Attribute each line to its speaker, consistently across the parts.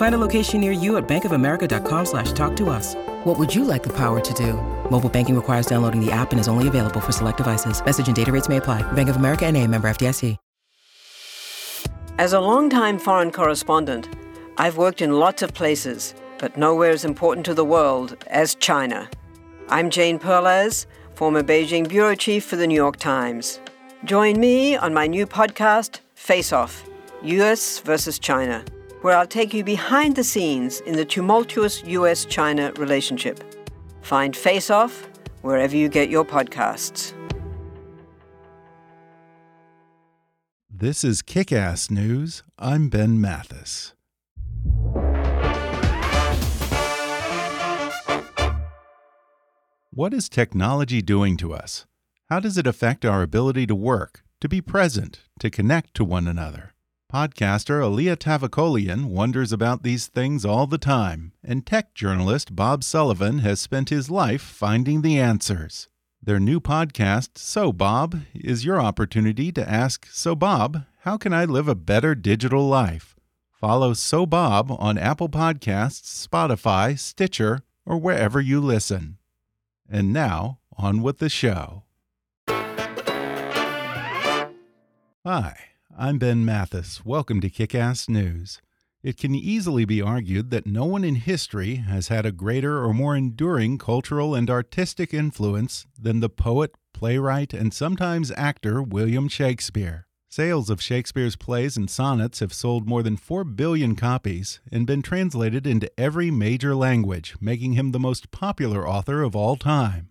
Speaker 1: Find a location near you at bankofamerica.com slash talk to us. What would you like the power to do? Mobile banking requires downloading the app and is only available for select devices. Message and data rates may apply. Bank of America and a member FDIC.
Speaker 2: As a longtime foreign correspondent, I've worked in lots of places, but nowhere as important to the world as China. I'm Jane Perlez, former Beijing bureau chief for the New York Times. Join me on my new podcast, Face Off US versus China, where I'll take you behind the scenes in the tumultuous US China relationship. Find Face Off wherever you get your podcasts.
Speaker 3: This is Kick Ass News. I'm Ben Mathis. What is technology doing to us? How does it affect our ability to work, to be present, to connect to one another? Podcaster Alia Tavakolian wonders about these things all the time, and tech journalist Bob Sullivan has spent his life finding the answers. Their new podcast, So Bob, is your opportunity to ask So Bob, how can I live a better digital life? Follow So Bob on Apple Podcasts, Spotify, Stitcher, or wherever you listen. And now, on with the show. Hi, I'm Ben Mathis. Welcome to Kick Ass News. It can easily be argued that no one in history has had a greater or more enduring cultural and artistic influence than the poet, playwright, and sometimes actor William Shakespeare. Sales of Shakespeare's plays and sonnets have sold more than 4 billion copies and been translated into every major language, making him the most popular author of all time.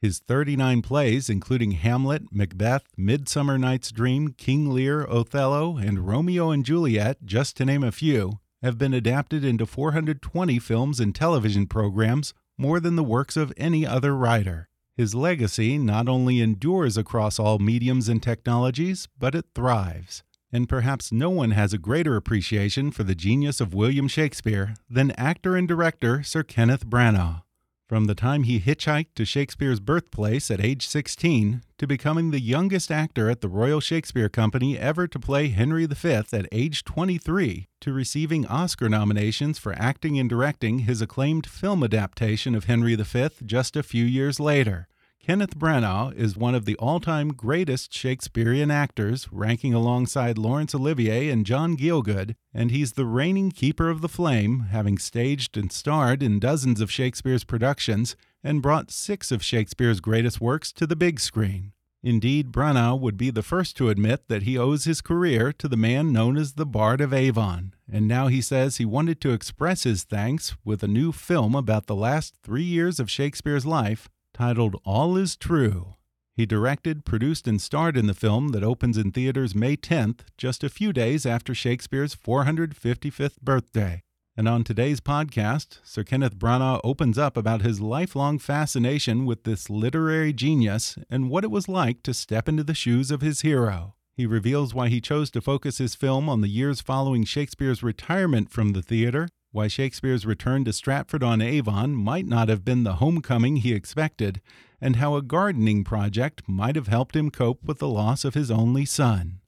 Speaker 3: His 39 plays, including Hamlet, Macbeth, Midsummer Night's Dream, King Lear, Othello, and Romeo and Juliet, just to name a few, have been adapted into 420 films and television programs, more than the works of any other writer. His legacy not only endures across all mediums and technologies, but it thrives. And perhaps no one has a greater appreciation for the genius of William Shakespeare than actor and director Sir Kenneth Branagh. From the time he hitchhiked to Shakespeare's birthplace at age 16 to becoming the youngest actor at the Royal Shakespeare Company ever to play Henry V at age 23, to receiving Oscar nominations for acting and directing his acclaimed film adaptation of Henry V just a few years later. Kenneth Branagh is one of the all time greatest Shakespearean actors, ranking alongside Laurence Olivier and John Gielgud, and he's the reigning keeper of the flame, having staged and starred in dozens of Shakespeare's productions and brought six of Shakespeare's greatest works to the big screen. Indeed, Branagh would be the first to admit that he owes his career to the man known as the Bard of Avon, and now he says he wanted to express his thanks with a new film about the last three years of Shakespeare's life titled All Is True. He directed, produced, and starred in the film that opens in theaters May 10th, just a few days after Shakespeare's 455th birthday. And on today's podcast, Sir Kenneth Branagh opens up about his lifelong fascination with this literary genius and what it was like to step into the shoes of his hero. He reveals why he chose to focus his film on the years following Shakespeare's retirement from the theater why Shakespeare's return to Stratford on Avon might not have been the homecoming he expected, and how a gardening project might have helped him cope with the loss of his only son.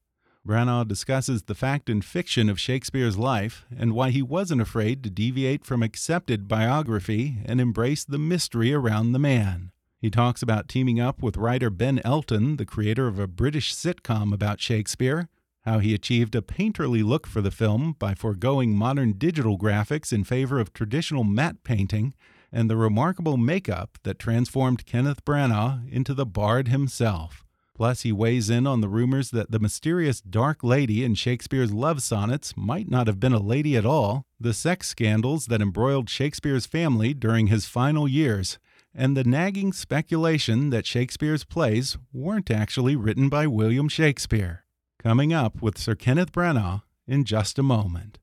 Speaker 3: Branagh discusses the fact and fiction of Shakespeare's life and why he wasn't afraid to deviate from accepted biography and embrace the mystery around the man. He talks about teaming up with writer Ben Elton, the creator of a British sitcom about Shakespeare, how he achieved a painterly look for the film by foregoing modern digital graphics in favor of traditional matte painting, and the remarkable makeup that transformed Kenneth Branagh into the bard himself. Plus, he weighs in on the rumors that the mysterious Dark Lady in Shakespeare's love sonnets might not have been a lady at all, the sex scandals that embroiled Shakespeare's family during his final years, and the nagging speculation that Shakespeare's plays weren't actually written by William Shakespeare. Coming up with Sir Kenneth Branagh in just a moment.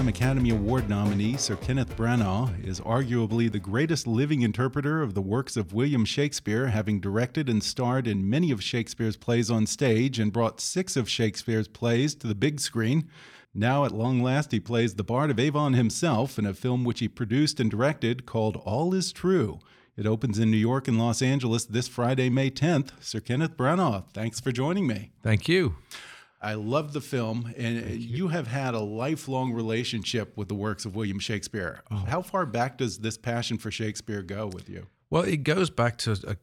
Speaker 3: Time Academy Award nominee Sir Kenneth Branagh is arguably the greatest living interpreter of the works of William Shakespeare, having directed and starred in many of Shakespeare's plays on stage and brought six of Shakespeare's plays to the big screen. Now, at long last, he plays the Bard of Avon himself in a film which he produced and directed called All Is True. It opens in New York and Los Angeles this Friday, May 10th. Sir Kenneth Branagh, thanks for joining me.
Speaker 4: Thank you.
Speaker 3: I love the film, and you have had a lifelong relationship with the works of William Shakespeare. Oh. How far back does this passion for Shakespeare go with you?
Speaker 4: Well, it goes back to a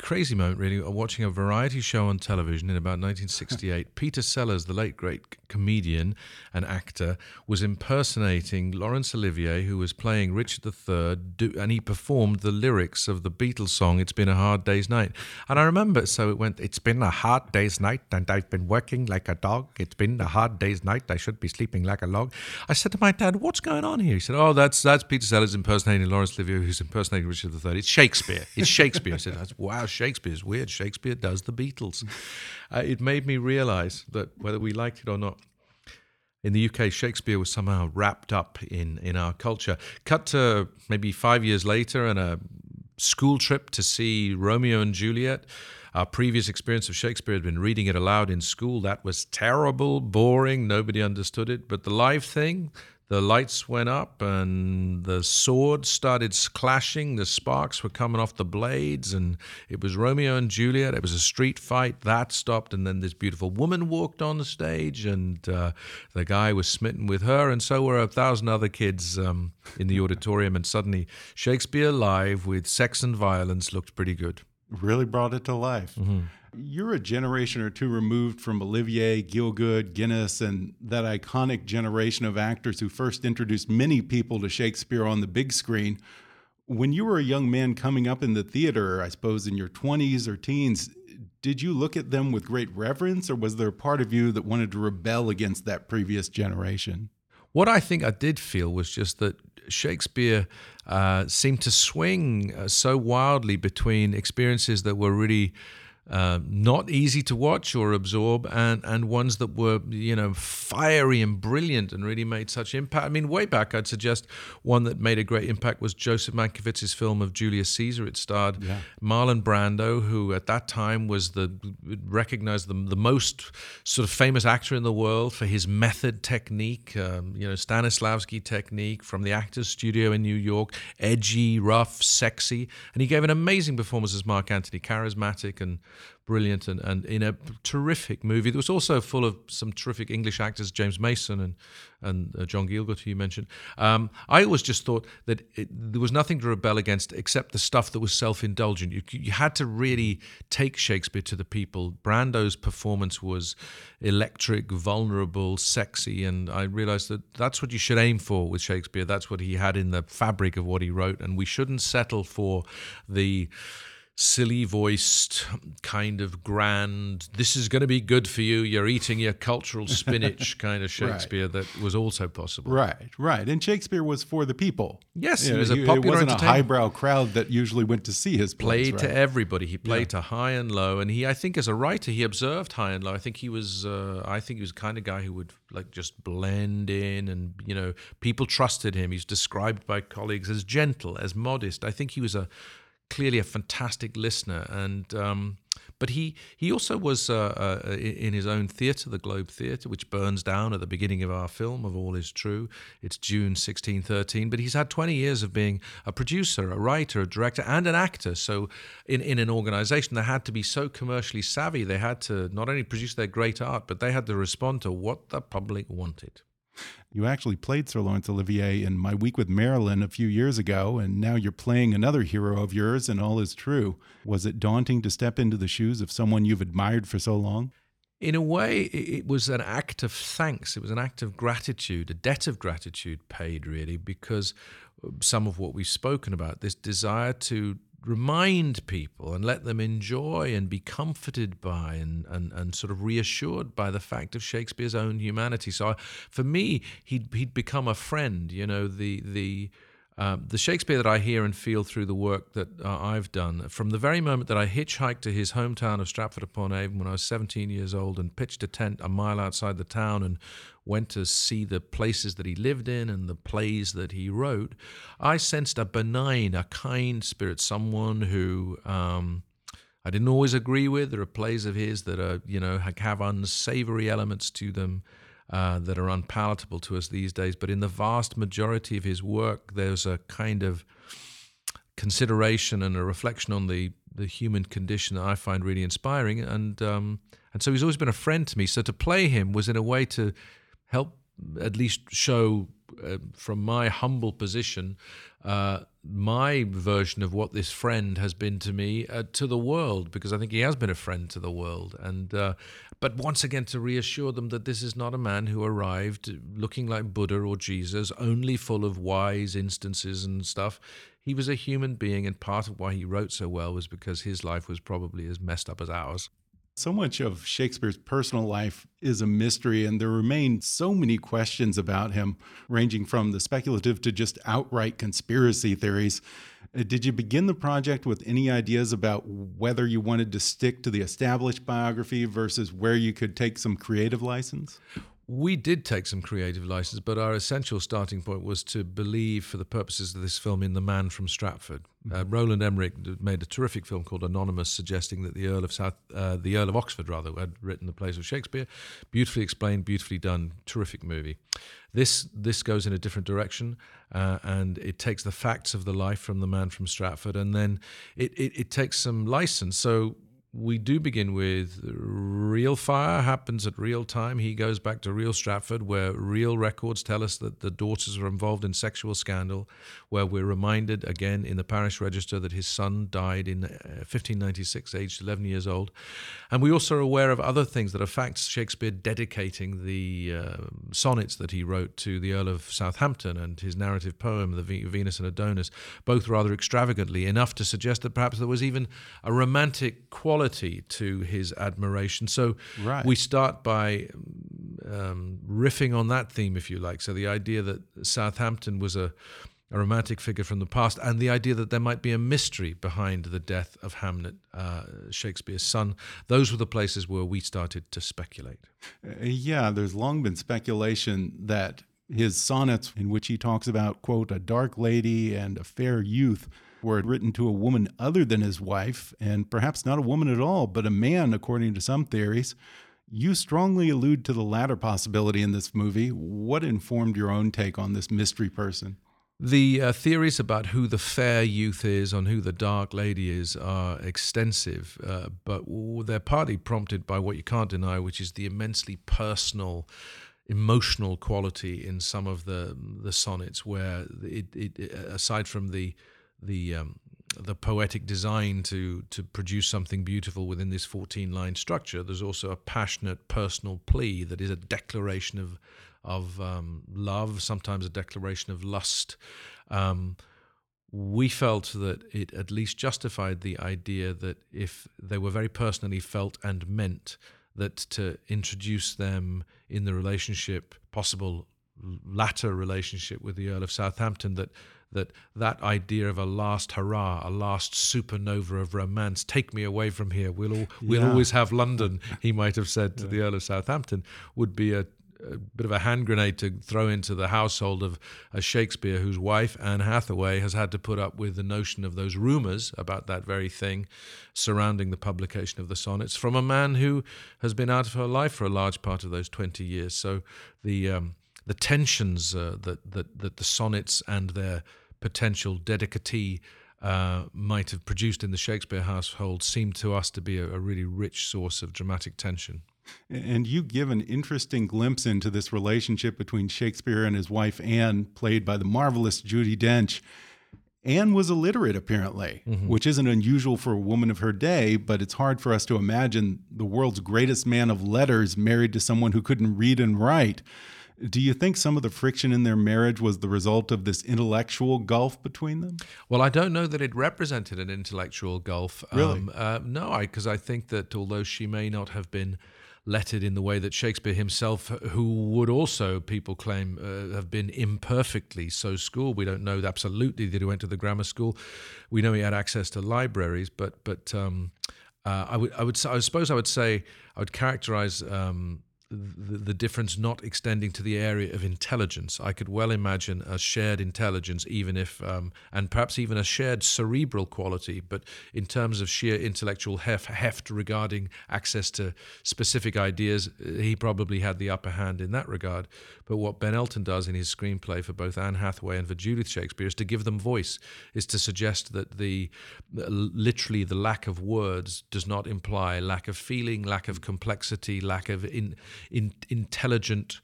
Speaker 4: crazy moment, really, watching a variety show on television in about 1968. Peter Sellers, the late great comedian and actor, was impersonating Laurence Olivier, who was playing Richard III, do, and he performed the lyrics of the Beatles song "It's Been a Hard Day's Night." And I remember, so it went, "It's been a hard day's night, and I've been working like a dog. It's been a hard day's night. I should be sleeping like a log." I said to my dad, "What's going on here?" He said, "Oh, that's that's Peter Sellers impersonating Laurence Olivier, who's impersonating Richard III. It's Shakespeare. It's Shakespeare." I said, "Wow." Shakespeare's weird. Shakespeare does the Beatles. Uh, it made me realize that whether we liked it or not, in the UK, Shakespeare was somehow wrapped up in, in our culture. Cut to maybe five years later and a school trip to see Romeo and Juliet. Our previous experience of Shakespeare had been reading it aloud in school. That was terrible, boring, nobody understood it. But the live thing, the lights went up and the swords started clashing. The sparks were coming off the blades, and it was Romeo and Juliet. It was a street fight. That stopped, and then this beautiful woman walked on the stage, and uh, the guy was smitten with her, and so were a thousand other kids um, in the auditorium. And suddenly, Shakespeare live with sex and violence looked pretty good.
Speaker 3: Really brought it to life. Mm-hmm. You're a generation or two removed from Olivier, Gielgud, Guinness, and that iconic generation of actors who first introduced many people to Shakespeare on the big screen. When you were a young man coming up in the theater, I suppose in your 20s or teens, did you look at them with great reverence, or was there a part of you that wanted to rebel against that previous generation?
Speaker 4: What I think I did feel was just that Shakespeare uh, seemed to swing uh, so wildly between experiences that were really uh, not easy to watch or absorb, and, and ones that were, you know, fiery and brilliant and really made such impact. I mean, way back, I'd suggest one that made a great impact was Joseph Mankiewicz's film of Julius Caesar. It starred yeah. Marlon Brando, who at that time was the recognized the, the most sort of famous actor in the world for his method technique, um, you know, Stanislavski technique from the Actors Studio in New York, edgy, rough, sexy, and he gave an amazing performance as Mark Antony, charismatic and brilliant and, and in a terrific movie that was also full of some terrific English actors, James Mason and and uh, John Gielgud, who you mentioned. Um, I always just thought that it, there was nothing to rebel against except the stuff that was self-indulgent. You, you had to really take Shakespeare to the people. Brando's performance was electric, vulnerable, sexy, and I realized that that's what you should aim for with Shakespeare. That's what he had in the fabric of what he wrote, and we shouldn't settle for the silly voiced, kind of grand, this is going to be good for you, you're eating your cultural spinach kind of Shakespeare right. that was also possible.
Speaker 3: Right, right. And Shakespeare was for the people.
Speaker 4: Yes, you
Speaker 3: it
Speaker 4: was a popular
Speaker 3: It wasn't a highbrow crowd that usually went to see his plays.
Speaker 4: Played
Speaker 3: right?
Speaker 4: to everybody. He played yeah. to high and low. And he, I think as a writer, he observed high and low. I think he was, uh, I think he was the kind of guy who would like just blend in and, you know, people trusted him. He's described by colleagues as gentle, as modest. I think he was a, clearly a fantastic listener, and um, but he he also was uh, uh, in his own theatre, the Globe Theatre, which burns down at the beginning of our film. Of all is true, it's June 1613. But he's had 20 years of being a producer, a writer, a director, and an actor. So in in an organisation, they had to be so commercially savvy. They had to not only produce their great art, but they had to respond to what the public wanted.
Speaker 3: You actually played Sir Laurence Olivier in My Week with Marilyn a few years ago, and now you're playing another hero of yours, and all is true. Was it daunting to step into the shoes of someone you've admired for so long?
Speaker 4: In a way, it was an act of thanks. It was an act of gratitude, a debt of gratitude paid, really, because uh, some of what we've spoken about, this desire to remind people and let them enjoy and be comforted by and, and, and sort of reassured by the fact of Shakespeare's own humanity. So for me, he'd, he'd become a friend, you know, the, the, Um, the Shakespeare that I hear and feel through the work that uh, I've done, from the very moment that I hitchhiked to his hometown of Stratford upon Avon when I was 17 years old and pitched a tent a mile outside the town and went to see the places that he lived in and the plays that he wrote, I sensed a benign, a kind spirit, someone who. Um, I didn't always agree with. There are plays of his that are, you know, have unsavory elements to them uh, that are unpalatable to us these days. But in the vast majority of his work, there's a kind of consideration and a reflection on the the human condition that I find really inspiring. And um, and so he's always been a friend to me. So to play him was in a way to help at least show uh, from my humble position uh, my version of what this friend has been to me uh, to the world because I think he has been a friend to the world. And uh, but once again to reassure them that this is not a man who arrived looking like Buddha or Jesus only full of wise instances and stuff. He was a human being and part of why he wrote so well was because his life was probably as messed up as ours
Speaker 3: so much of Shakespeare's personal life is a mystery, and there remain so many questions about him, ranging from the speculative to just outright conspiracy theories. Uh, did you begin the project with any ideas about whether you wanted to stick to the established biography versus where you could take some creative license?
Speaker 4: We did take some creative license, but our essential starting point was to believe, for the purposes of this film, in the man from Stratford. Uh, mm-hmm. Roland Emmerich made a terrific film called Anonymous, suggesting that the Earl of South, uh, the Earl of Oxford, rather, had written the plays of Shakespeare. Beautifully explained, beautifully done, terrific movie. This this goes in a different direction, uh, and it takes the facts of the life from the man from Stratford, and then it, it, it takes some license. So we do begin with real fire happens at real time. He goes back to real Stratford, where real records tell us that the daughters were involved in sexual scandal, where we're reminded again in the parish register that his son died in 1596, uh, aged 11 years old. And we also are aware of other things that are facts. Shakespeare dedicating the uh, sonnets that he wrote to the Earl of Southampton and his narrative poem, The Venus and Adonis, both rather extravagantly, enough to suggest that perhaps there was even a romantic quality quality to his admiration. So right. we start by um, riffing on that theme, if you like. So the idea that Southampton was a, a romantic figure from the past, and the idea that there might be a mystery behind the death of Hamnet, uh, Shakespeare's son. Those were the places where we started to speculate.
Speaker 3: Uh, yeah, there's long been speculation that his sonnets, in which he talks about, quote, a dark lady and a fair youth, were written to a woman other than his wife, and perhaps not a woman at all, but a man, according to some theories. You strongly allude to the latter possibility in this movie. What informed your own take on this mystery person?
Speaker 4: The uh, theories about who the fair youth is and who the dark lady is are extensive, uh, but they're partly prompted by what you can't deny, which is the immensely personal, emotional quality in some of the the sonnets, where it, it aside from the the um, the poetic design to to produce something beautiful within this 14 line structure there's also a passionate personal plea that is a declaration of of um, love sometimes a declaration of lust. Um, we felt that it at least justified the idea that if they were very personally felt and meant that to introduce them in the relationship possible latter relationship with the Earl of Southampton that that that idea of a last hurrah, a last supernova of romance, take me away from here. We'll all, we'll yeah. always have London. He might have said to yeah. the Earl of Southampton, would be a, a, bit of a hand grenade to throw into the household of a Shakespeare whose wife Anne Hathaway has had to put up with the notion of those rumours about that very thing surrounding the publication of the sonnets from a man who has been out of her life for a large part of those twenty years. So the um, the tensions uh, that, that that the sonnets and their potential dedicatee uh, might have produced in the Shakespeare household seemed to us to be a, a, really rich source of dramatic tension.
Speaker 3: And you give an interesting glimpse into this relationship between Shakespeare and his wife Anne, played by the marvelous Judi Dench. Anne was illiterate, apparently, mm -hmm. which isn't unusual for a woman of her day, but it's hard for us to imagine the world's greatest man of letters married to someone who couldn't read and write. Do you think some of the friction in their marriage was the result of this intellectual gulf between them?
Speaker 4: Well, I don't know that it represented an intellectual gulf.
Speaker 3: Really? Um,
Speaker 4: uh, no, I because I, I, think that although she may not have been lettered in the way that Shakespeare himself, who would also, people claim, uh, have been imperfectly so schooled. We don't know absolutely that he went to the grammar school. We know he had access to libraries, but but um, uh, I would I would I suppose I would say I would characterize um, the, the difference not extending to the area of intelligence. I could well imagine a shared intelligence, even if, um, and perhaps even a shared cerebral quality, but in terms of sheer intellectual heft, heft regarding access to specific ideas, he probably had the upper hand in that regard. But what Ben Elton does in his screenplay for both Anne Hathaway and for Judith Shakespeare is to give them voice, is to suggest that the uh, literally the lack of words does not imply lack of feeling, lack of complexity, lack of in in, intelligent,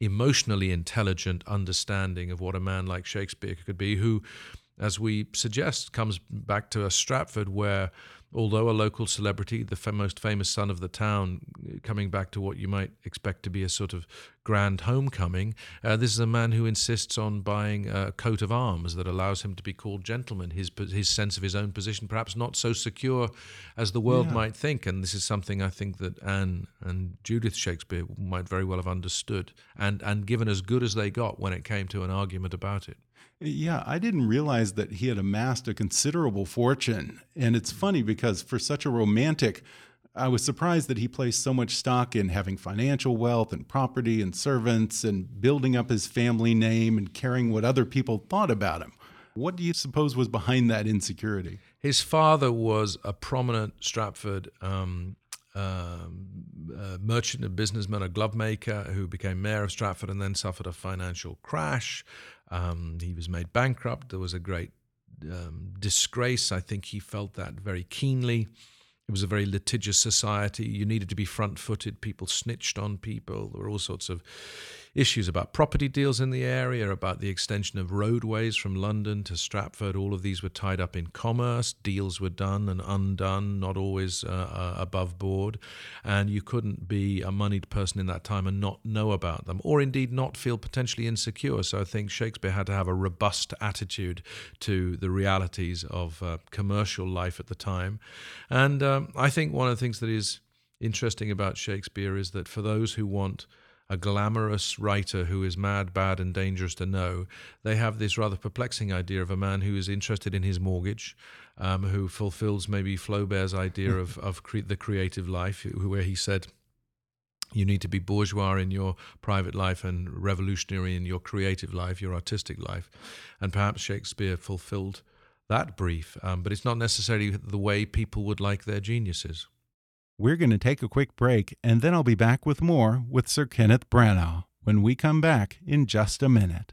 Speaker 4: emotionally intelligent understanding of what a man like Shakespeare could be, who, as we suggest, comes back to a Stratford where although a local celebrity, the most famous son of the town, coming back to what you might expect to be a sort of grand homecoming, uh, this is a man who insists on buying a coat of arms that allows him to be called gentleman. His his sense of his own position, perhaps not so secure as the world yeah. might think, and this is something I think that Anne and Judith Shakespeare might very well have understood and and given as good as they got when it came to an argument about it.
Speaker 3: Yeah, I didn't realize that he had amassed a considerable fortune. And it's funny because for such a romantic, I was surprised that he placed so much stock in having financial wealth and property and servants and building up his family name and caring what other people thought about him. What do you suppose was behind that insecurity?
Speaker 4: His father was a prominent Stratford um, um, a merchant and businessman, a glove maker who became mayor of Stratford and then suffered a financial crash. Um, he was made bankrupt. There was a great um, disgrace. I think he felt that very keenly. It was a very litigious society. You needed to be front footed. People snitched on people. There were all sorts of issues about property deals in the area, about the extension of roadways from London to Stratford. All of these were tied up in commerce. Deals were done and undone, not always uh, uh, above board. And you couldn't be a moneyed person in that time and not know about them, or indeed not feel potentially insecure. So I think Shakespeare had to have a robust attitude to the realities of uh, commercial life at the time. And um, I think one of the things that is interesting about Shakespeare is that for those who want a glamorous writer who is mad, bad, and dangerous to know, they have this rather perplexing idea of a man who is interested in his mortgage, um, who fulfills maybe Flaubert's idea of, of cre- the creative life, where he said, you need to be bourgeois in your private life and revolutionary in your creative life, your artistic life. And perhaps Shakespeare fulfilled that brief, um, but it's not necessarily the way people would like their geniuses.
Speaker 3: We're going to take a quick break, and then I'll be back with more with Sir Kenneth Branagh when we come back in just a minute.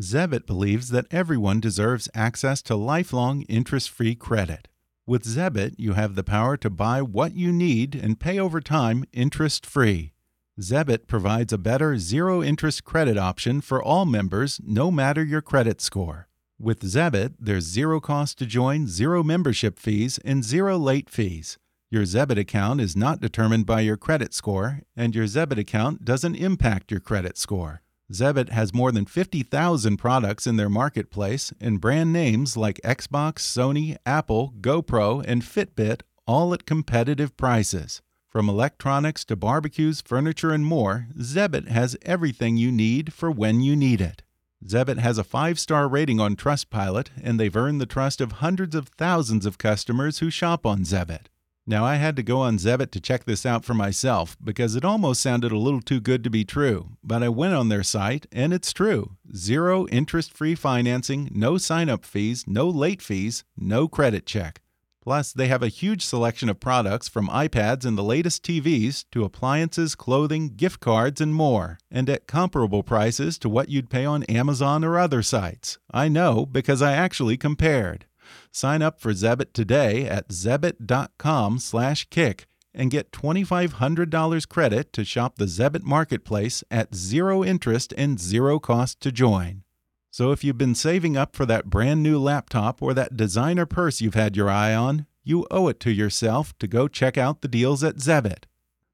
Speaker 3: Zebit believes that everyone deserves access to lifelong interest free credit. With Zebit, you have the power to buy what you need and pay over time interest free. Zebit provides a better zero interest credit option for all members, no matter your credit score. With Zebit, there's zero cost to join, zero membership fees, and zero late fees. Your Zebit account is not determined by your credit score, and your Zebit account doesn't impact your credit score. Zebit has more than 50,000 products in their marketplace, and brand names like Xbox, Sony, Apple, GoPro, and Fitbit, all at competitive prices. From electronics to barbecues, furniture, and more, Zebit has everything you need for when you need it. Zebit has a five star rating on Trustpilot, and they've earned the trust of hundreds of thousands of customers who shop on Zebit. Now, I had to go on Zebit to check this out for myself because it almost sounded a little too good to be true. But I went on their site, and it's true zero interest free financing, no sign up fees, no late fees, no credit check. Plus, they have a huge selection of products from iPads and the latest TVs to appliances, clothing, gift cards, and more, and at comparable prices to what you'd pay on Amazon or other sites. I know because I actually compared. Sign up for Zebit today at zebit.com/kick and get $2500 credit to shop the Zebit marketplace at zero interest and zero cost to join. So if you've been saving up for that brand new laptop or that designer purse you've had your eye on, you owe it to yourself to go check out the deals at Zebit.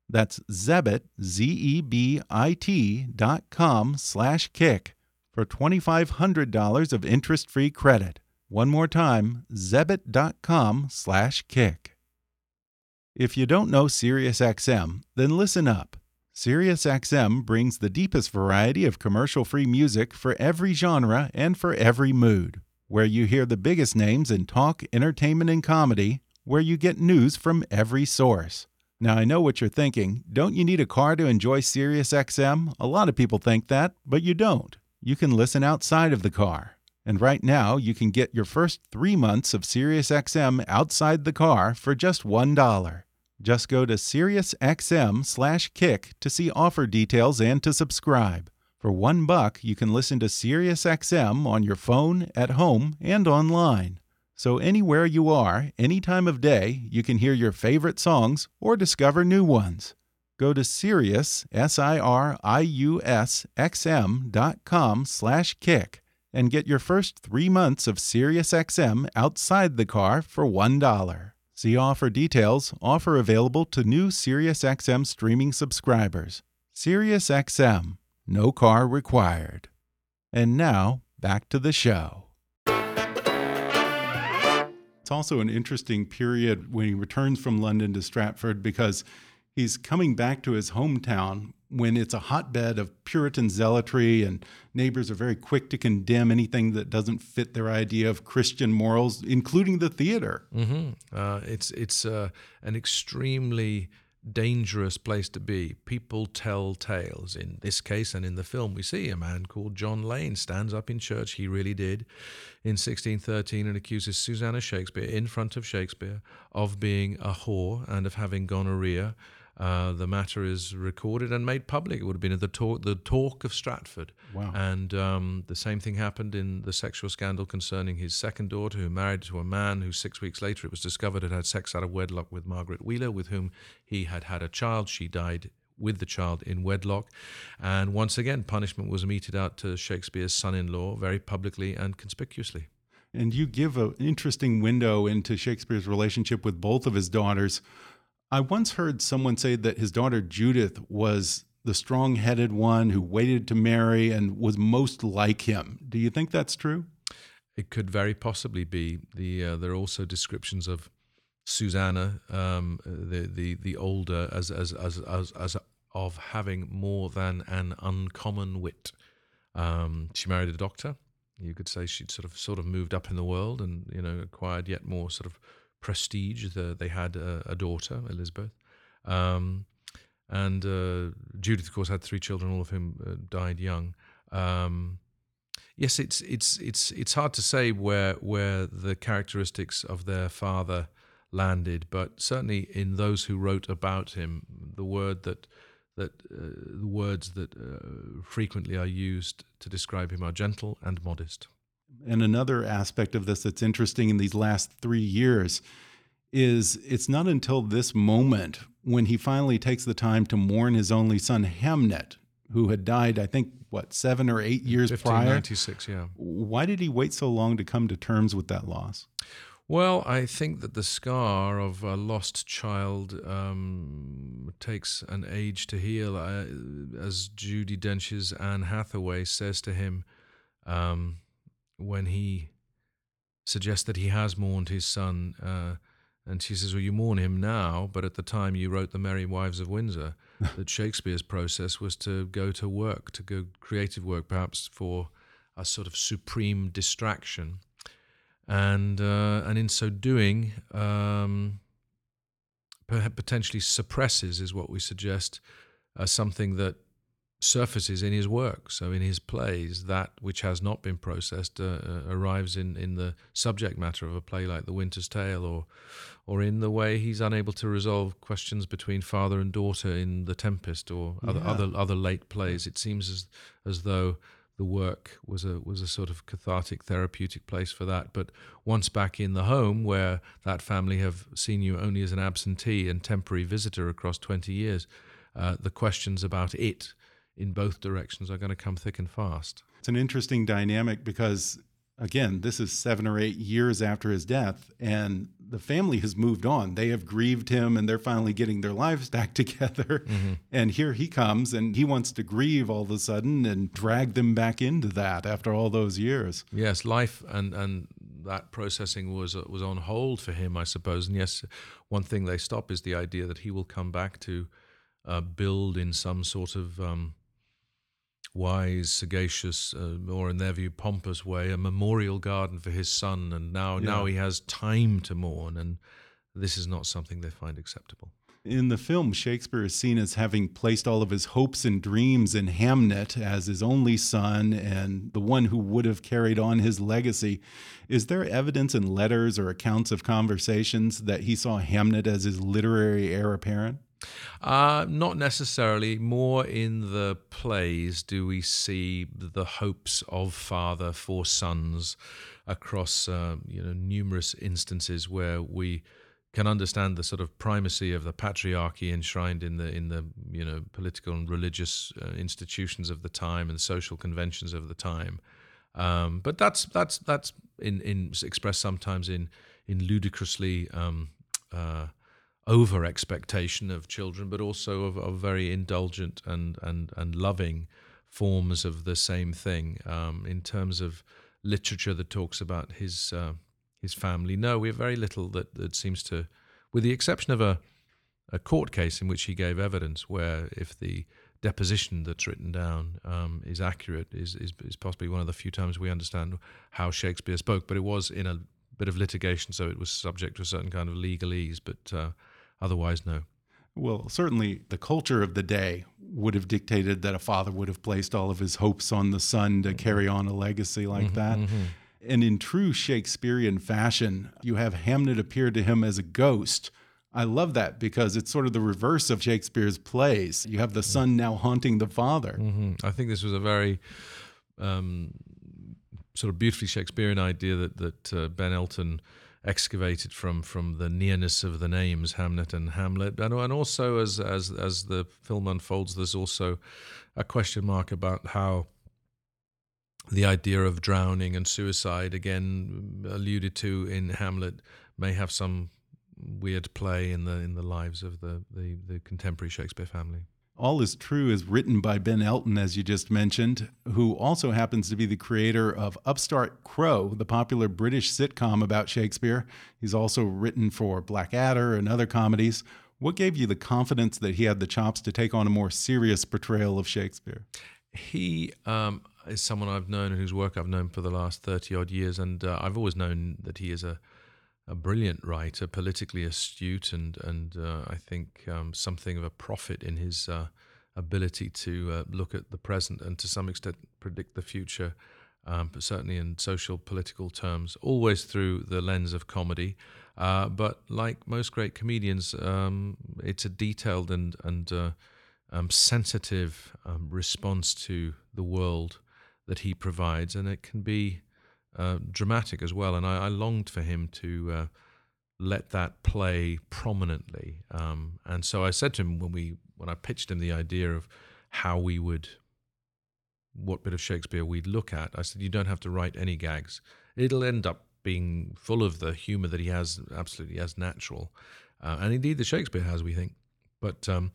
Speaker 3: That's Zebit, Z-E-B-I-T dot com slash kick for $2,500 of interest-free credit. One more time, zebit.com slash kick. If you don't know SiriusXM, then listen up. SiriusXM brings the deepest variety of commercial-free music for every genre and for every mood. Where you hear the biggest names in talk, entertainment, and comedy, where you get news from every source. Now, I know what you're thinking. Don't you need a car to enjoy SiriusXM? A lot of people think that, but you don't. You can listen outside of the car. And right now, you can get your first three months of SiriusXM outside the car for just $1. Just go to SiriusXM slash kick to see offer details and to subscribe. For one buck, you can listen to SiriusXM on your phone, at home, and online. So anywhere you are, any time of day, you can hear your favorite songs or discover new ones. Go to Sirius, S-I-R-I-U-S, X-M dot com slash kick and get your first three months of SiriusXM outside the car for $1. See offer details, offer available to new SiriusXM streaming subscribers. SiriusXM, no car required. And now, back to the show. It's also an interesting period when he returns from London to Stratford because he's coming back to his hometown when it's a hotbed of Puritan zealotry and neighbors are very quick to condemn anything that doesn't fit their idea of Christian morals, including the theater.
Speaker 4: Mm -hmm. uh, it's it's uh, an extremely dangerous place to be. People tell tales. In this case and in the film, we see a man called John Lane stands up in church, he really did, in 1613 and accuses Susanna Shakespeare in front of Shakespeare of being a whore and of having gonorrhea. Uh, the matter is recorded and made public. It would have been the talk, the talk of Stratford.
Speaker 3: Wow.
Speaker 4: And um, the same thing happened in the sexual scandal concerning his second daughter, who married to a man who six weeks later it was discovered had had sex out of wedlock with Margaret Wheeler, with whom he had had a child. She died with the child in wedlock. And once again, punishment was meted out to Shakespeare's son in law very publicly and conspicuously.
Speaker 3: And you give an interesting window into Shakespeare's relationship with both of his daughters. I once heard someone say that his daughter Judith was the strong headed one who waited to marry and was most like him. Do you think that's true?
Speaker 4: It could very possibly be. The uh, there are also descriptions of Susanna, um, the the the older, as as as as, as of having more than an uncommon wit. Um, she married a doctor. You could say she'd sort of sort of moved up in the world and you know acquired yet more sort of prestige. The, they had a, a daughter, Elizabeth. Um, and uh, Judith, of course, had three children, all of whom uh, died young. Um, yes, it's it's it's it's hard to say where where the characteristics of their father landed, but certainly in those who wrote about him, the word that that uh, the words that uh, frequently are used to describe him are gentle and modest.
Speaker 3: And another aspect of this that's interesting in these last three years is it's not until this moment when he finally takes the time to mourn his only son Hamnet, who had died, I think, what seven or eight years prior.
Speaker 4: 1596, yeah.
Speaker 3: Why did he wait so long to come to terms with that loss?
Speaker 4: Well, I think that the scar of a lost child um, takes an age to heal. Uh, as Judi Dench's Anne Hathaway says to him, um, when he suggests that he has mourned his son, uh, and she says, Well, you mourn him now, but at the time you wrote The Merry Wives of Windsor, that Shakespeare's process was to go to work, to go creative work, perhaps for a sort of supreme distraction. And, uh, and in so doing, um, potentially suppresses, is what we suggest, uh, something that surfaces in his work. So in his plays, that which has not been processed uh, uh, arrives in, in the subject matter of a play like The Winter's Tale, or or in the way he's unable to resolve questions between father and daughter in The Tempest, or other yeah. other other late plays. It seems as as though the work was a was a sort of cathartic therapeutic place for that but once back in the home where that family have seen you only as an absentee and temporary visitor across 20 years uh, the questions about it in both directions are going to come thick and fast.
Speaker 3: It's an interesting dynamic because, again, this is seven or eight years after his death, and the family has moved on. They have grieved him, and they're finally getting their lives back together. Mm -hmm. And here he comes, and he wants to grieve all of a sudden and drag them back into that after all those years.
Speaker 4: Yes, life and and that processing was uh, was on hold for him, I suppose. And yes, one thing they stop is the idea that he will come back to uh, build in some sort of um, wise, sagacious, uh, or in their view, pompous way, a memorial garden for his son. And now,
Speaker 3: Yeah.
Speaker 4: now he has time to mourn, and this is not something they find acceptable.
Speaker 3: In the film, Shakespeare is seen as having placed all of his hopes and dreams in Hamnet as his only son and the one who would have carried on his legacy. Is there evidence in letters or accounts of conversations that he saw Hamnet as his literary heir apparent?
Speaker 4: Uh, not necessarily. More in the plays do we see the hopes of father for sons across uh, you know numerous instances where we can understand the sort of primacy of the patriarchy enshrined in the in the you know political and religious uh, institutions of the time and social conventions of the time. Um, but that's that's that's in in expressed sometimes in in ludicrously. Um, uh, over expectation of children, but also of, of very indulgent and, and, and loving forms of the same thing. Um, in terms of literature that talks about his uh, his family, no, we have very little that, that seems to, with the exception of a a court case in which he gave evidence, where if the deposition that's written down um, is accurate, is, is is possibly one of the few times we understand how Shakespeare spoke. But it was in a bit of litigation, so it was subject to a certain kind of legalese. But uh, otherwise, no.
Speaker 3: Well, certainly the culture of the day would have dictated that a father would have placed all of his hopes on the son to carry on a legacy like that. And in true Shakespearean fashion, you have Hamnet appear to him as a ghost. I love that because it's sort of the reverse of Shakespeare's plays. You have the son now haunting the father.
Speaker 4: hmm I think this was a very um, sort of beautifully Shakespearean idea that that uh, Ben Elton excavated from from the nearness of the names Hamnet and Hamlet, and, and also as as as the film unfolds, there's also a question mark about how the idea of drowning and suicide, again alluded to in Hamlet, may have some weird play in the in the lives of the the, the contemporary Shakespeare family.
Speaker 3: All is True is written by Ben Elton, as you just mentioned, who also happens to be the creator of Upstart Crow, the popular British sitcom about Shakespeare. He's also written for Blackadder and other comedies. What gave you the confidence that he had the chops to take on a more serious portrayal of Shakespeare?
Speaker 4: He um, is someone I've known whose work I've known for the last 30 odd years, and uh, I've always known that he is a, a brilliant writer, politically astute, and, and uh, I think um, something of a prophet in his uh, ability to uh, look at the present and to some extent predict the future, um, but certainly in social political terms, always through the lens of comedy. Uh, but like most great comedians, um, it's a detailed and, and uh, um, sensitive um, response to the world that he provides, and it can be uh, dramatic as well. And I, I longed for him to uh, let that play prominently. Um, and so I said to him when we when I pitched him the idea of how we would, what bit of Shakespeare we'd look at, I said, you don't have to write any gags. It'll end up being full of the humor that he has absolutely as natural, uh, and indeed the Shakespeare has, we think. But um,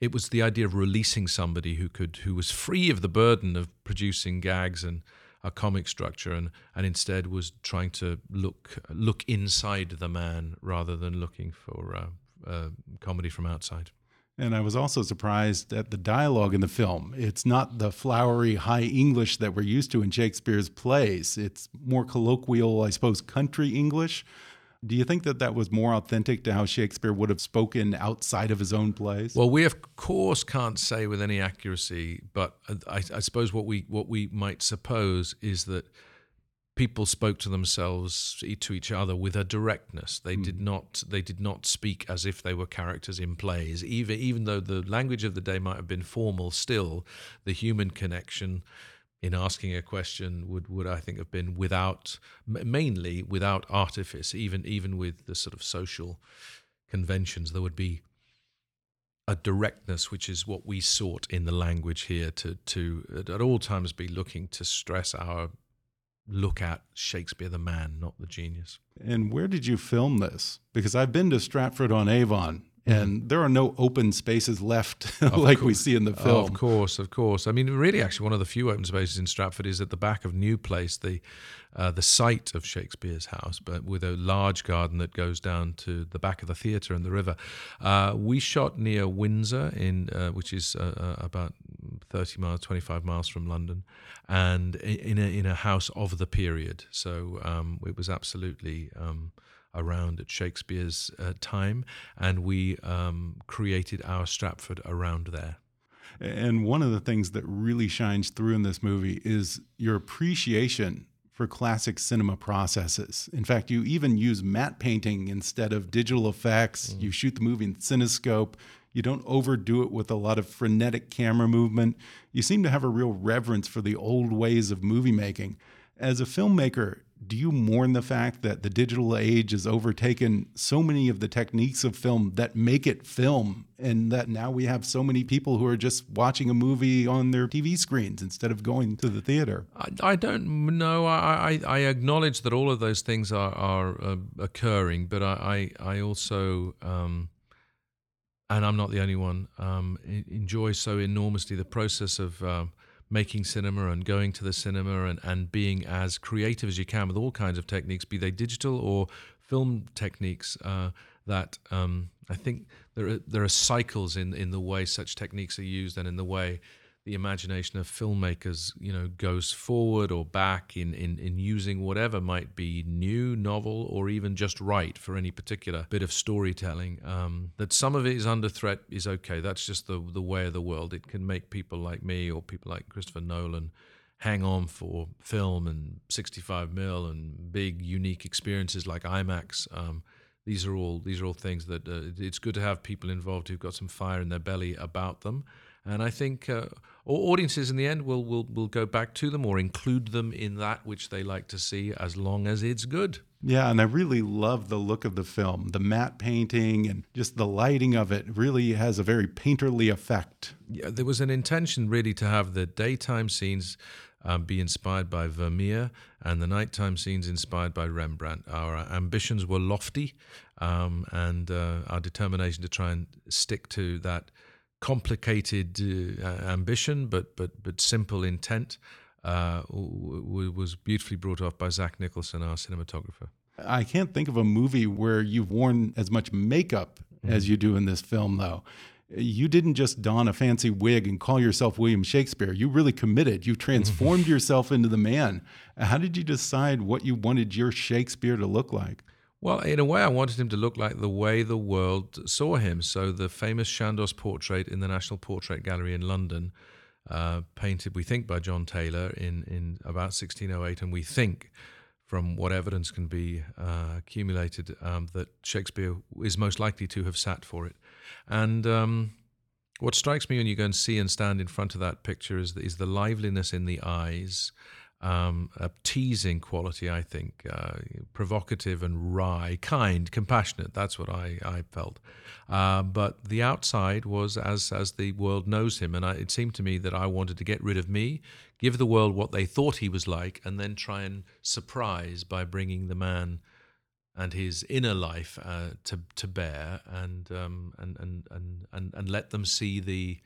Speaker 4: it was the idea of releasing somebody who could who was free of the burden of producing gags and a comic structure and and instead was trying to look look inside the man rather than looking for uh, uh, comedy from outside
Speaker 3: And I was also surprised at the dialogue in the film. It's not the flowery high English that we're used to in Shakespeare's plays. It's more colloquial, I suppose, country English. Do you think that that was more authentic to how Shakespeare would have spoken outside of his own plays?
Speaker 4: Well, we of course can't say with any accuracy, but I, I suppose what we what we might suppose is that people spoke to themselves to each other with a directness. They hmm. did not they did not speak as if they were characters in plays. Even even though the language of the day might have been formal, still the human connection in asking a question would, would I think have been without mainly without artifice. Even even with the sort of social conventions, there would be a directness, which is what we sought in the language here to to at, at all times be looking to stress our look at Shakespeare the man, not the genius.
Speaker 3: And where did you film this? Because I've been to Stratford on Avon, and there are no open spaces left like we see in the film.
Speaker 4: Of course, of course. I mean, really, actually, one of the few open spaces in Stratford is at the back of New Place, the uh, the site of Shakespeare's house, but with a large garden that goes down to the back of the theatre and the river. Uh, we shot near Windsor, in uh, which is uh, uh, about thirty miles, twenty five miles from London, and in a in a house of the period. So um, it was absolutely. Um, around at Shakespeare's uh, time, and we um, created our Stratford around there.
Speaker 3: And one of the things that really shines through in this movie is your appreciation for classic cinema processes. In fact, you even use matte painting instead of digital effects. Mm. You shoot the movie in cinescope. You don't overdo it with a lot of frenetic camera movement. You seem to have a real reverence for the old ways of movie making. As a filmmaker, do you mourn the fact that the digital age has overtaken so many of the techniques of film that make it film and that now we have so many people who are just watching a movie on their TV screens instead of going to the theater?
Speaker 4: I, I don't know. I, I, acknowledge that all of those things are, are uh, occurring, but I, I, I also, um, and I'm not the only one, um, enjoy so enormously the process of. Um, making cinema and going to the cinema and, and being as creative as you can with all kinds of techniques, be they digital or film techniques, uh, that um, I think there are, there are cycles in, in the way such techniques are used and in the way the imagination of filmmakers, you know, goes forward or back in, in, in using whatever might be new, novel, or even just right for any particular bit of storytelling. Um, that some of it is under threat is okay. That's just the the way of the world. It can make people like me or people like Christopher Nolan hang on for film and 65 mil and big unique experiences like IMAX. Um, these are all these are all things that uh, it's good to have people involved who've got some fire in their belly about them. And I think uh, audiences in the end will, will, will go back to them or include them in that which they like to see as long as it's good.
Speaker 3: Yeah, and I really love the look of the film. The matte painting and just the lighting of it really has a very painterly effect.
Speaker 4: Yeah, there was an intention really to have the daytime scenes um, be inspired by Vermeer and the nighttime scenes inspired by Rembrandt. Our ambitions were lofty, um, and uh, our determination to try and stick to that complicated uh, ambition, but but but simple intent, uh, w- was beautifully brought off by Zac Nicholson, our cinematographer.
Speaker 3: I can't think of a movie where you've worn as much makeup mm-hmm. as you do in this film, though. You didn't just don a fancy wig and call yourself William Shakespeare. You really committed. You transformed yourself into the man. How did you decide what you wanted your Shakespeare to look like?
Speaker 4: Well, in a way, I wanted him to look like the way the world saw him. So the famous Chandos portrait in the National Portrait Gallery in London, uh, painted, we think, by John Taylor in, in about 1608, and we think, from what evidence can be uh, accumulated, um, that Shakespeare is most likely to have sat for it. And um, what strikes me when you go and see and stand in front of that picture is the, is the liveliness in the eyes um, a teasing quality, I think, uh, provocative and wry, kind, compassionate. That's what I, I felt. Uh, but the outside was as as the world knows him, and I, it seemed to me that I wanted to get rid of me, give the world what they thought he was like, and then try and surprise by bringing the man and his inner life uh, to to bear, and, um, and, and and and and let them see the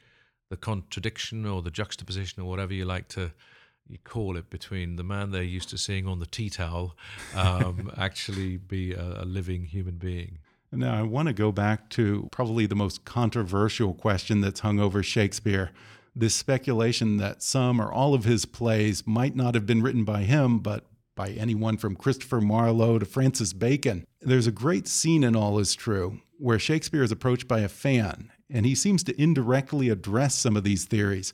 Speaker 4: the contradiction or the juxtaposition or whatever you like to you call it between the man they're used to seeing on the tea towel um, actually be a, a living human being.
Speaker 3: Now, I want to go back to probably the most controversial question that's hung over Shakespeare this speculation that some or all of his plays might not have been written by him, but by anyone from Christopher Marlowe to Francis Bacon. There's a great scene in All Is True where Shakespeare is approached by a fan, and he seems to indirectly address some of these theories.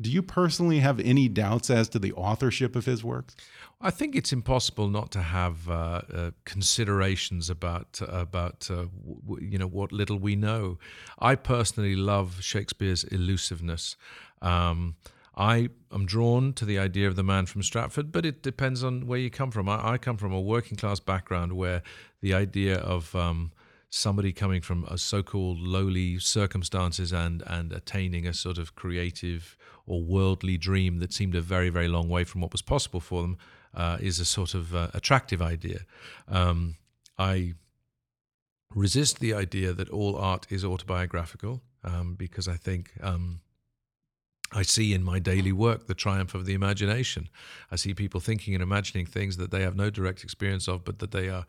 Speaker 3: Do you personally have any doubts as to the authorship of his works?
Speaker 4: I think it's impossible not to have uh, uh, considerations about about uh, you know what little we know. I personally love Shakespeare's elusiveness. Um, I am drawn to the idea of the man from Stratford, but it depends on where you come from. I, I come from a working class background where the idea of um, somebody coming from a so-called lowly circumstances and and attaining a sort of creative or worldly dream that seemed a very, very long way from what was possible for them uh, is a sort of uh, attractive idea. Um, I resist the idea that all art is autobiographical um, because I think um, I see in my daily work the triumph of the imagination. I see people thinking and imagining things that they have no direct experience of, but that they are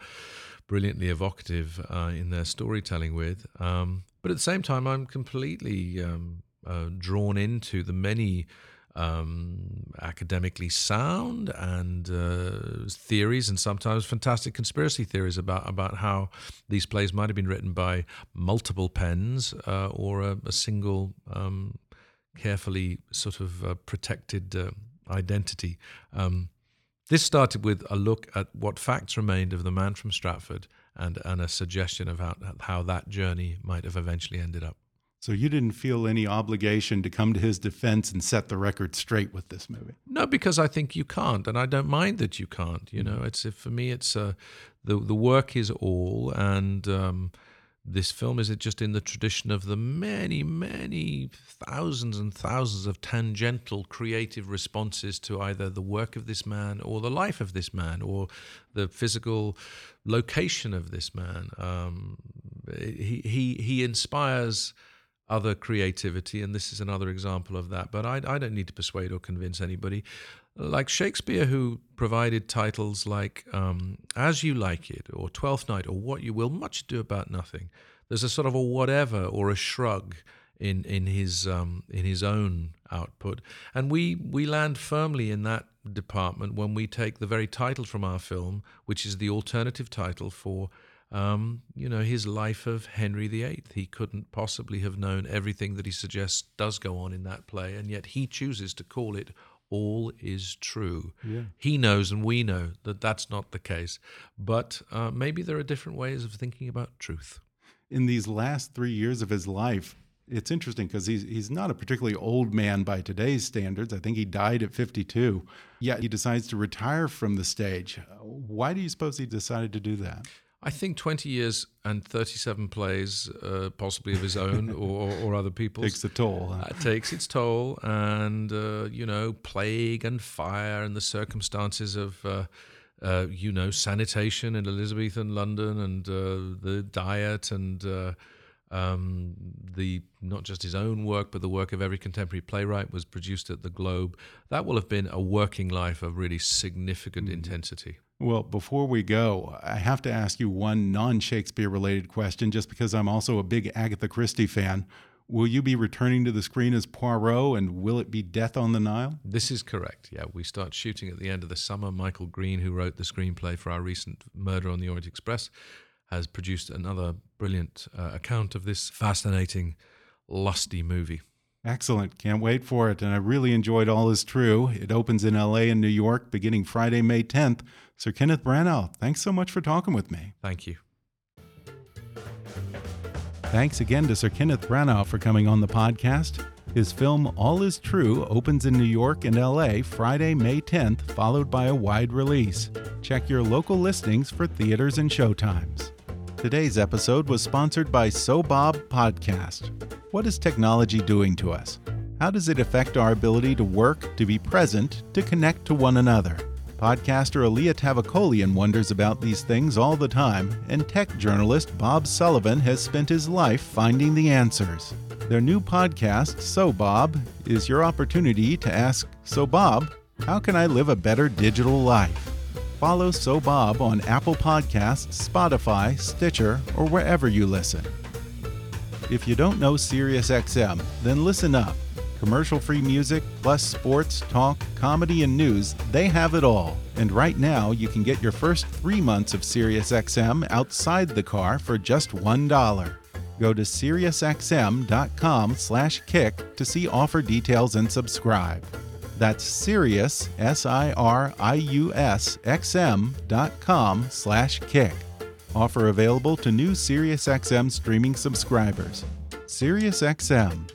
Speaker 4: brilliantly evocative uh, in their storytelling with. Um, but at the same time, I'm completely um, uh, drawn into the many um, academically sound and uh, theories, and sometimes fantastic conspiracy theories about about how these plays might have been written by multiple pens uh, or a, a single um, carefully sort of uh, protected uh, identity. Um, this started with a look at what facts remained of the man from Stratford and, and a suggestion of how, how that journey might have eventually ended up.
Speaker 3: So you didn't feel any obligation to come to his defense and set the record straight with this movie?
Speaker 4: No, because I think you can't, and I don't mind that you can't. You know, it's for me, it's uh, the the work is all, and um, this film is it just in the tradition of the many, many thousands and thousands of tangential creative responses to either the work of this man or the life of this man or the physical location of this man. Um, he, he, he inspires other creativity, and this is another example of that. But I, I don't need to persuade or convince anybody like Shakespeare, who provided titles like um, As You Like It or Twelfth Night or What You Will, much ado about nothing. There's a sort of a whatever or a shrug in in his um, in his own output, and we we land firmly in that department when we take the very title from our film, which is the alternative title for. Um, you know, his life of Henry VIII. He couldn't possibly have known everything that he suggests does go on in that play, and yet he chooses to call it all is true. Yeah. He knows and we know that that's not the case. But uh, maybe there are different ways of thinking about truth.
Speaker 3: In these last three years of his life, it's interesting because he's he's not a particularly old man by today's standards. I think he died at 52. Yet he decides to retire from the stage. Why do you suppose he decided to do that?
Speaker 4: I think 20 years and 37 plays, uh, possibly of his own or, or other people's.
Speaker 3: Takes a toll. Huh?
Speaker 4: Uh, takes its toll. And, uh, you know, plague and fire and the circumstances of, uh, uh, you know, sanitation in Elizabethan London and uh, the diet and um, the not just his own work, but the work of every contemporary playwright was produced at the Globe. That will have been a working life of really significant mm intensity.
Speaker 3: Well, before we go, I have to ask you one non Shakespeare related question, just because I'm also a big Agatha Christie fan. Will you be returning to the screen as Poirot, and will it be Death on the Nile?
Speaker 4: This is correct. Yeah, we start shooting at the end of the summer. Michael Green, who wrote the screenplay for our recent Murder on the Orient Express, has produced another brilliant uh, account of this fascinating, lusty movie.
Speaker 3: Excellent. Can't wait for it. And I really enjoyed All Is True. It opens in LA and New York beginning Friday, May 10th. Sir Kenneth Branagh, thanks so much for talking with me.
Speaker 4: Thank you.
Speaker 3: Thanks again to Sir Kenneth Branagh for coming on the podcast. His film All Is True opens in New York and LA Friday, May 10th, followed by a wide release. Check your local listings for theaters and showtimes. Today's episode was sponsored by SoBob Podcast. What is technology doing to us? How does it affect our ability to work, to be present, to connect to one another? Podcaster Alia Tavakolian wonders about these things all the time, and tech journalist Bob Sullivan has spent his life finding the answers. Their new podcast, So Bob, is your opportunity to ask, So Bob, how can I live a better digital life? Follow So Bob on Apple Podcasts, Spotify, Stitcher, or wherever you listen. If you don't know SiriusXM, then listen up. Commercial free music, plus sports, talk, comedy, and news, they have it all. And right now, you can get your first three months of SiriusXM outside the car for just $1. Go to SiriusXM.com slash kick to see offer details and subscribe. That's Sirius, S-I-R-I-U-S, X-M.com slash kick. Offer available to new SiriusXM streaming subscribers. SiriusXM,